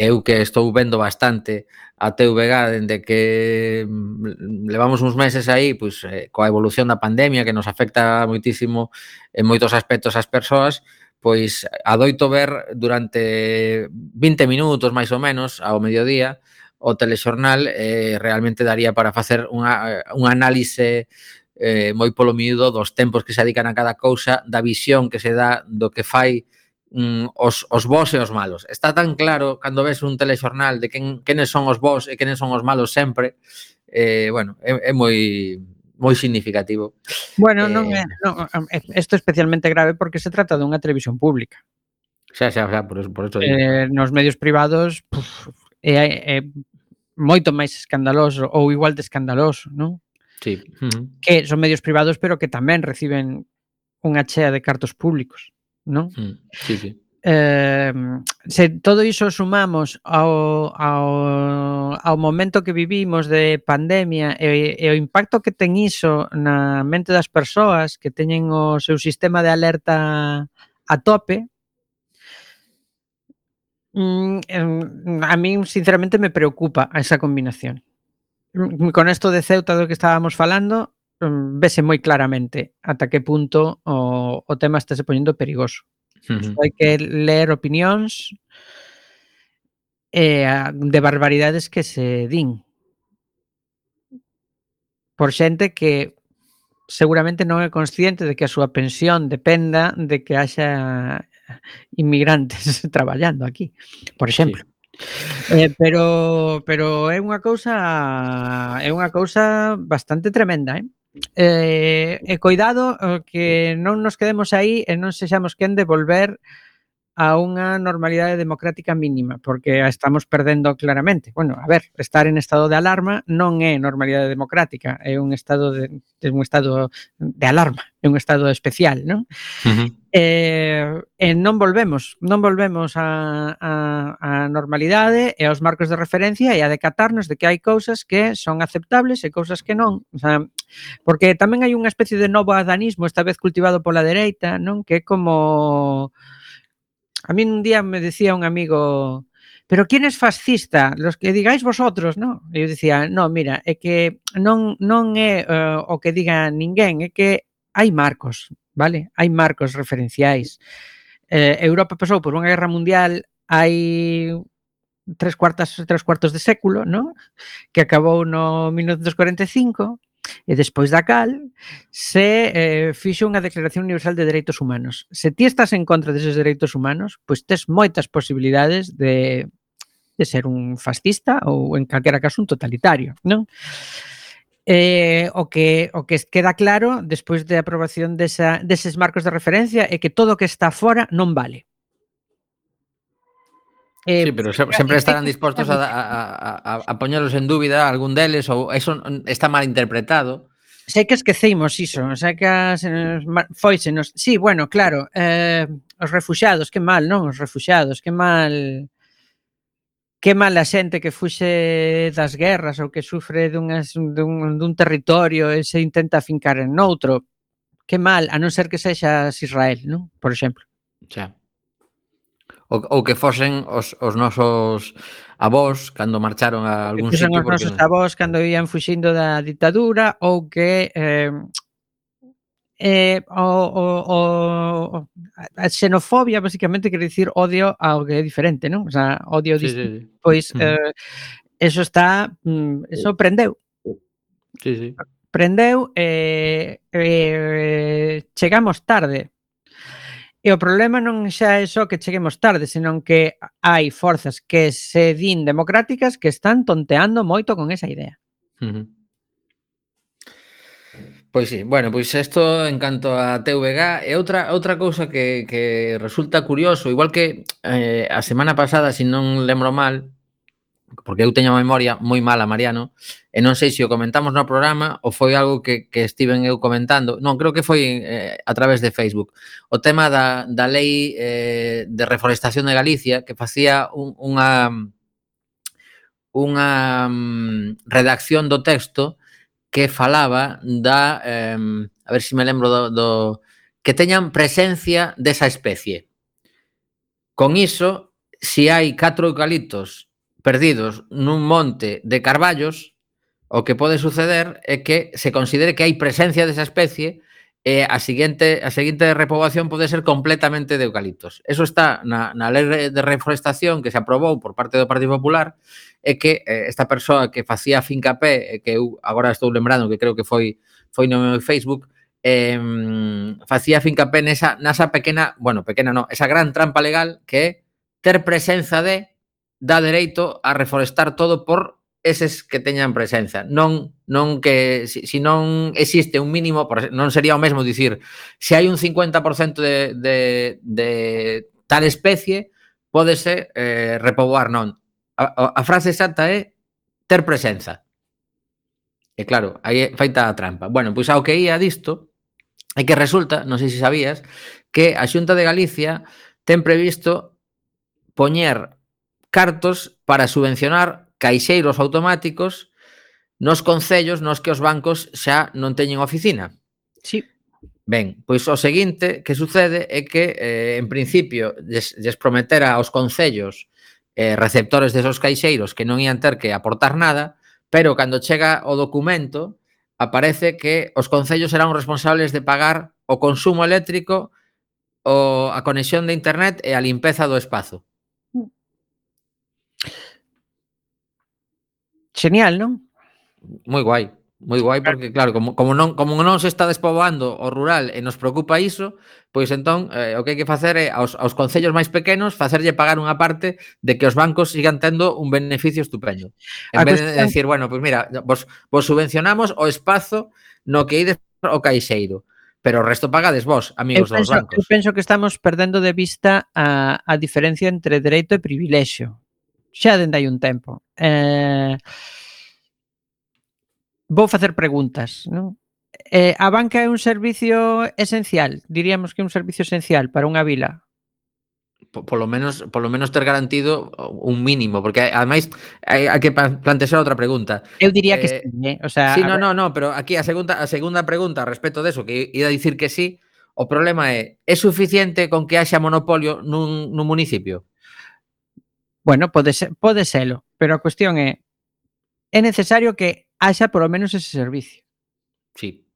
eu que estou vendo bastante a TVG dende que mm, levamos uns meses aí, pois eh, coa evolución da pandemia que nos afecta moitísimo en moitos aspectos ás as persoas, pois adoito ver durante 20 minutos máis ou menos ao mediodía o telexornal eh, realmente daría para facer unha, eh, un análise eh, moi polo miúdo dos tempos que se dedican a cada cousa, da visión que se dá do que fai mm, os, os bons e os malos. Está tan claro cando ves un telexornal de quen, quenes son os bons e quenes son os malos sempre, eh, bueno, é, é moi moi significativo. Bueno, eh, non é, non, isto é especialmente grave porque se trata dunha televisión pública. Xa, xa, xa, por, eso, por eso eh, nos medios privados puf, é, é moito máis escandaloso ou igual de escandaloso, non? Sí. Uh -huh. Que son medios privados pero que tamén reciben unha chea de cartos públicos non? Mm, sí, sí. Eh, se todo iso sumamos ao, ao, ao momento que vivimos de pandemia e, e o impacto que ten iso na mente das persoas que teñen o seu sistema de alerta a tope, mm, a min sinceramente me preocupa esa combinación. Mm, con esto de Ceuta do que estábamos falando, Mm, vese moi claramente ata que punto o, o tema está se poñendo perigoso. Uh -huh. Hai que ler opinións eh, de barbaridades que se din por xente que seguramente non é consciente de que a súa pensión dependa de que haxa inmigrantes traballando aquí, por exemplo. Sí. Eh, pero pero é unha cousa é unha cousa bastante tremenda, eh? eh, e cuidado que non nos quedemos aí e non sexamos quen de volver a unha normalidade democrática mínima, porque a estamos perdendo claramente. Bueno, a ver, estar en estado de alarma non é normalidade democrática, é un estado de, é un estado de alarma, é un estado especial, non? Uh -huh. Eh, e non volvemos, non volvemos a, a, a normalidade e aos marcos de referencia e a decatarnos de que hai cousas que son aceptables e cousas que non. O sea, porque tamén hai unha especie de novo adanismo, esta vez cultivado pola dereita, non? Que é como A mí un día me decía un amigo, pero quién es fascista? Los que digáis vosotros, non? Eu dicía, "No, mira, é que non, non é uh, o que diga ninguén, é que hai marcos, vale? Hai marcos referenciais. Eh, Europa pasou por unha guerra mundial hai tres cuartas tres cuartos de século, ¿no? que acabou no 1945, E despois da cal, se eh, fixo unha Declaración Universal de Dereitos Humanos. Se ti estás en contra deses dereitos humanos, pois tes moitas posibilidades de, de ser un fascista ou en calquera caso un totalitario, non? Eh, o que o que queda claro despois da de aprobación desa, deses marcos de referencia é que todo o que está fora non vale. Eh, sí, pero sempre estarán dispostos a, a, a, a poñelos en dúbida algún deles ou eso está mal interpretado. Sei que esqueceimos iso, o sea que se eh, nos, foise eh, nos... Sí, bueno, claro, eh, os refuxados, que mal, non? Os refuxados, que mal... Que mal a xente que fuxe das guerras ou que sufre dunhas, dun, dun territorio e se intenta fincar en outro. Que mal, a non ser que sexas Israel, non? Por exemplo. Xa ou, ou que fosen os, os nosos avós cando marcharon a algún que sitio. Os nosos porque... avós cando iban fuxindo da ditadura ou que eh, eh, o, o, o, a xenofobia basicamente quere dicir odio ao que é diferente, non? O sea, odio sí, distinto. Sí, sí. Pois eh, eso está, mm, eso prendeu. Sí, sí. Prendeu e eh, eh, chegamos tarde E o problema non xa é só que cheguemos tarde, senón que hai forzas que se din democráticas que están tonteando moito con esa idea. Uh -huh. Pois sí, bueno, pois isto en canto a TVG é outra outra cousa que, que resulta curioso, igual que eh, a semana pasada, se si non lembro mal, porque eu teño a memoria moi mala, Mariano, e non sei se o comentamos no programa ou foi algo que, que estiven eu comentando, non, creo que foi eh, a través de Facebook, o tema da, da lei eh, de reforestación de Galicia que facía un, unha unha um, redacción do texto que falaba da, eh, a ver se si me lembro do, do que teñan presencia desa especie. Con iso, se hai catro eucaliptos perdidos nun monte de carballos, o que pode suceder é que se considere que hai presencia desa especie e a seguinte a seguinte repoboación pode ser completamente de eucaliptos. Eso está na, na lei de reforestación que se aprobou por parte do Partido Popular é que eh, esta persoa que facía fincapé, que eu agora estou lembrando que creo que foi foi no meu Facebook, eh, facía fincapé nesa, nasa pequena, bueno, pequena no, esa gran trampa legal que é ter presenza de dá dereito a reforestar todo por eses que teñan presenza. Non non que se si, si non existe un mínimo, non sería o mesmo dicir, se hai un 50% de, de, de tal especie, pódese eh, repoboar, non. A, a frase exacta é ter presenza. E claro, aí é feita a trampa. Bueno, pois ao que ia disto, é que resulta, non sei se sabías, que a Xunta de Galicia ten previsto poñer cartos para subvencionar caixeiros automáticos nos concellos nos que os bancos xa non teñen oficina. Sí. Ben, pois o seguinte que sucede é que, eh, en principio, des, des prometera aos concellos eh, receptores desos caixeiros que non ian ter que aportar nada, pero cando chega o documento aparece que os concellos serán os responsables de pagar o consumo eléctrico, o, a conexión de internet e a limpeza do espazo. Genial, non? Moi guai, moi guai porque claro, como como non como non se está despoboando o rural e nos preocupa iso, pois entón eh, o que hai que facer é aos aos concellos máis pequenos facerlle pagar unha parte de que os bancos sigan tendo un beneficio estupendo. En a vez cuestión... de decir, bueno, pois mira, vos vos subvencionamos o espazo no que ides o caixeiro, pero o resto pagades vos, amigos penso, dos bancos. Eu penso que estamos perdendo de vista a, a diferencia entre dereito e privilexio xa dende hai un tempo. Eh, vou facer preguntas, non? Eh, a banca é un servicio esencial, diríamos que é un servicio esencial para unha vila. Polo menos, polo menos ter garantido un mínimo, porque ademais hai, hai que plantear outra pregunta. Eu diría que eh, sí, eh? o sea, Sí, no, no, no, pero aquí a segunda a segunda pregunta respecto deso que ida a dicir que sí, o problema é é suficiente con que haxa monopolio nun, nun municipio? Bueno, pode, ser, pode selo, pero a cuestión é é necesario que haxa polo menos ese servicio. Sí.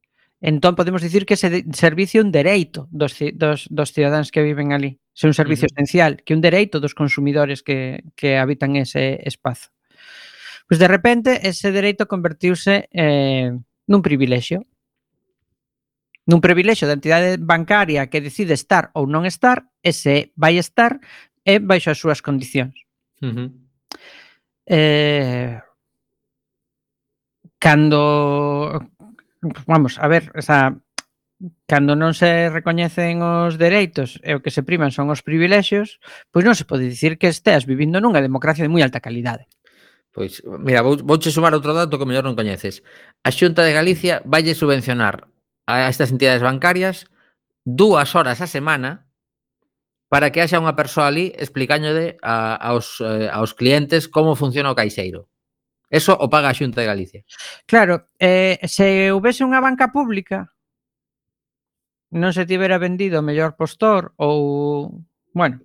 Entón podemos dicir que ese servicio é un dereito dos, dos, dos cidadáns que viven ali. Se un servicio uh -huh. esencial, que un dereito dos consumidores que, que habitan ese espazo. Pois de repente ese dereito convertiuse eh, nun privilexio. Nun privilexio da entidade bancaria que decide estar ou non estar, ese vai estar eh, e baixo as súas condicións. Uh -huh. eh, cando vamos, a ver, esa cando non se recoñecen os dereitos e o que se priman son os privilexios, pois non se pode dicir que esteas vivindo nunha democracia de moi alta calidade. Pois, mira, vou, vouche sumar outro dato que mellor non coñeces. A Xunta de Galicia valle subvencionar a estas entidades bancarias dúas horas a semana para que haxa unha persoa ali explicándole a, aos, eh, aos clientes como funciona o caixeiro. Eso o paga a Xunta de Galicia. Claro, eh, se houvese unha banca pública non se tivera vendido o mellor postor ou, bueno,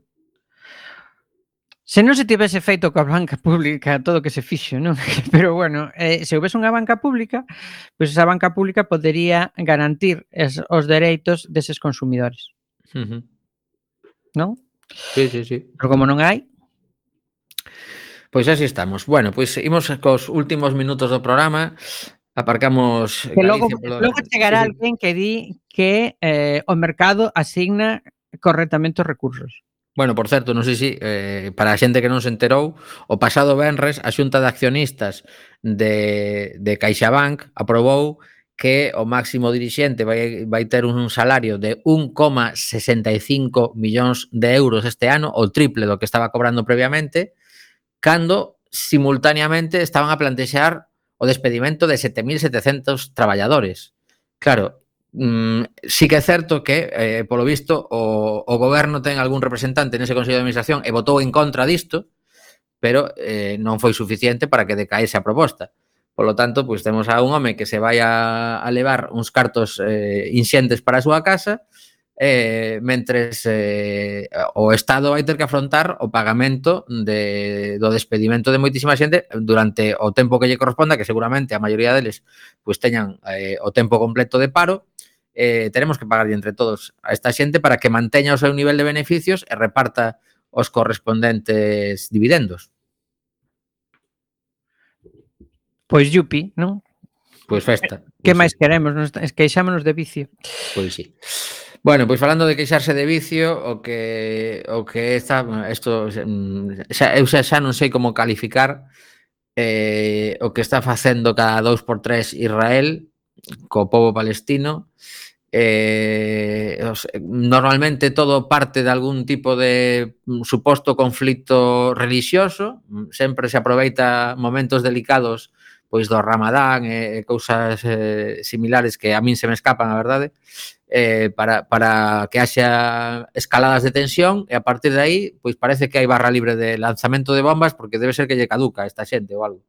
Se non se tivese feito coa banca pública todo o que se fixo, non? Pero bueno, eh, se houvese unha banca pública, pois esa banca pública podería garantir es, os dereitos deses consumidores. Uh -huh non? Sí, sí, sí. Pero como non hai, Pois así estamos. Bueno, pois imos cos últimos minutos do programa. Aparcamos que logo, Galicia, logo chegará sí. alguén que di que eh, o mercado asigna correctamente os recursos. Bueno, por certo, non sei se eh, para a xente que non se enterou, o pasado Benres a Xunta de Accionistas de, de CaixaBank aprobou que o máximo dirixente vai, vai ter un salario de 1,65 millóns de euros este ano, o triple do que estaba cobrando previamente, cando simultaneamente estaban a plantexar o despedimento de 7.700 traballadores. Claro, mm, sí que é certo que, eh, polo visto, o, o goberno ten algún representante nese Consello de Administración e votou en contra disto, pero eh, non foi suficiente para que decaese a proposta. Polo tanto, pois temos a un home que se vai a, a levar uns cartos eh, inxentes para a súa casa eh, mentres eh, o Estado vai ter que afrontar o pagamento de, do despedimento de moitísima xente durante o tempo que lle corresponda, que seguramente a maioría deles pois teñan eh, o tempo completo de paro, eh, teremos que pagarlle entre todos a esta xente para que manteña o seu nivel de beneficios e reparta os correspondentes dividendos. Pois yupi, non? Pois festa. Que pois máis sí. queremos? Nos queixámonos de vicio. Pois sí. Bueno, pois falando de queixarse de vicio, o que o que está isto mm, xa, eu xa, xa non sei como calificar eh, o que está facendo cada dous por tres Israel co povo palestino eh, normalmente todo parte de algún tipo de mm, suposto conflito religioso, sempre se aproveita momentos delicados pois do Ramadán e, e cousas eh, similares que a min se me escapan, a verdade, eh, para, para que haxa escaladas de tensión e a partir de aí, pois parece que hai barra libre de lanzamento de bombas porque debe ser que lle caduca esta xente ou algo.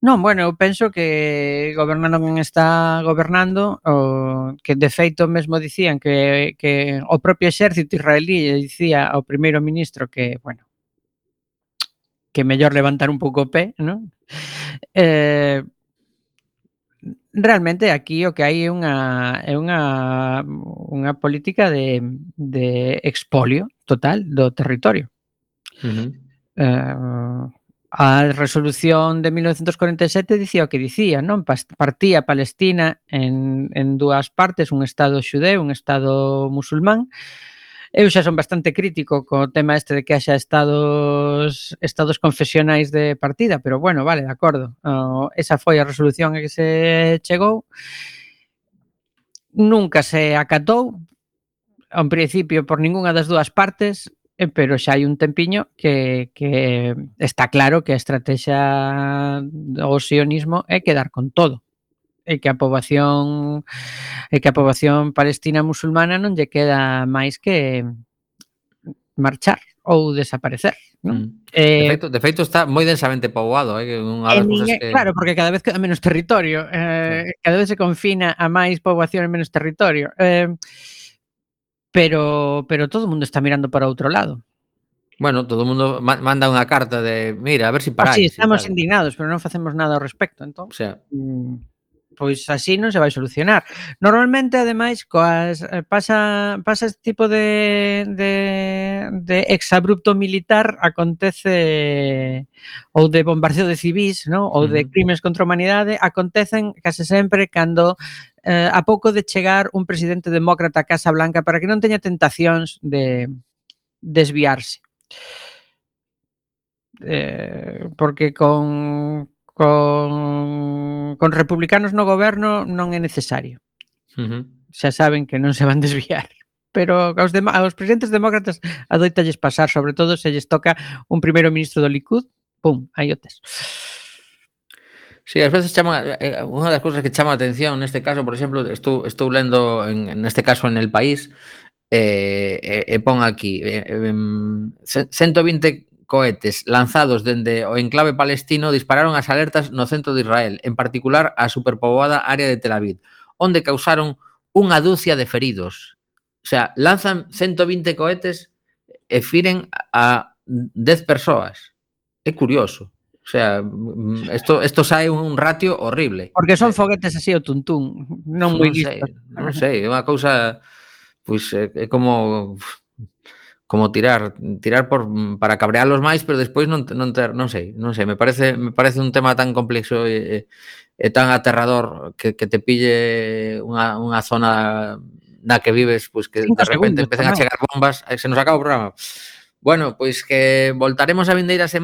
Non, bueno, eu penso que gobernando quen está gobernando, o, que de feito mesmo dicían que, que o propio exército israelí dicía ao primeiro ministro que, bueno, que mellor levantar un pouco o pé, non? Eh, realmente aquí o que hai é unha é unha unha política de de expolio total do territorio. Uh -huh. eh, a resolución de 1947 dicía o que dicía, non? Partía Palestina en, en dúas partes, un estado xudeu, un estado musulmán, Eu xa son bastante crítico co tema este de que haxa estados estados confesionais de partida, pero bueno, vale, de acordo. Uh, esa foi a resolución a que se chegou. Nunca se acatou, en principio, por ningunha das dúas partes, eh, pero xa hai un tempiño que, que está claro que a estrategia do sionismo é quedar con todo e que a poboación e que a poboación palestina musulmana non lle queda máis que marchar ou desaparecer. Non? Mm. Eh, de, feito, de feito está moi densamente poboado, eh, que unha das cosas que... Claro, porque cada vez queda menos territorio, eh, sí. cada vez se confina a máis poboación e menos territorio. Eh, pero pero todo o mundo está mirando para outro lado. Bueno, todo o mundo manda unha carta de, mira, a ver se si paráis. Ah, sí, estamos indignados, pero non facemos nada ao respecto, entón. O sea, mm pois así non se vai solucionar. Normalmente, ademais, coas, eh, pasa, pasa este tipo de, de, de exabrupto militar acontece ou de bombardeo de civis, ¿no? ou de crimes contra a humanidade, acontecen case sempre cando eh, a pouco de chegar un presidente demócrata a Casa Blanca para que non teña tentacións de desviarse eh, porque con con, con republicanos no goberno non é necesario. Uh -huh. Xa saben que non se van desviar. Pero aos, dem aos presidentes demócratas adoitalles pasar, sobre todo se lles toca un primeiro ministro do Likud, pum, aí o tes. Sí, ás veces chama eh, unha das cousas que chama a atención neste caso, por exemplo, estou estou lendo en neste caso en El País eh, eh, eh pon aquí eh, eh, 120 cohetes lanzados dende o enclave palestino dispararon as alertas no centro de Israel, en particular a superpoboada área de Tel Aviv, onde causaron unha dúcia de feridos. O sea, lanzan 120 cohetes e firen a 10 persoas. É curioso. O sea, mm, esto, esto sae un ratio horrible. Porque son eh, foguetes así o tuntún, non moi non sei, non sei, é unha cousa pois pues, é como como tirar tirar por para cabrearlos máis, pero despois non non ter, non sei, non sei, me parece me parece un tema tan complexo e, e tan aterrador que, que te pille unha, unha zona na que vives, pois pues que de repente empecen a chegar bombas, eh, se nos acaba o programa. Bueno, pois que voltaremos a vindeira semana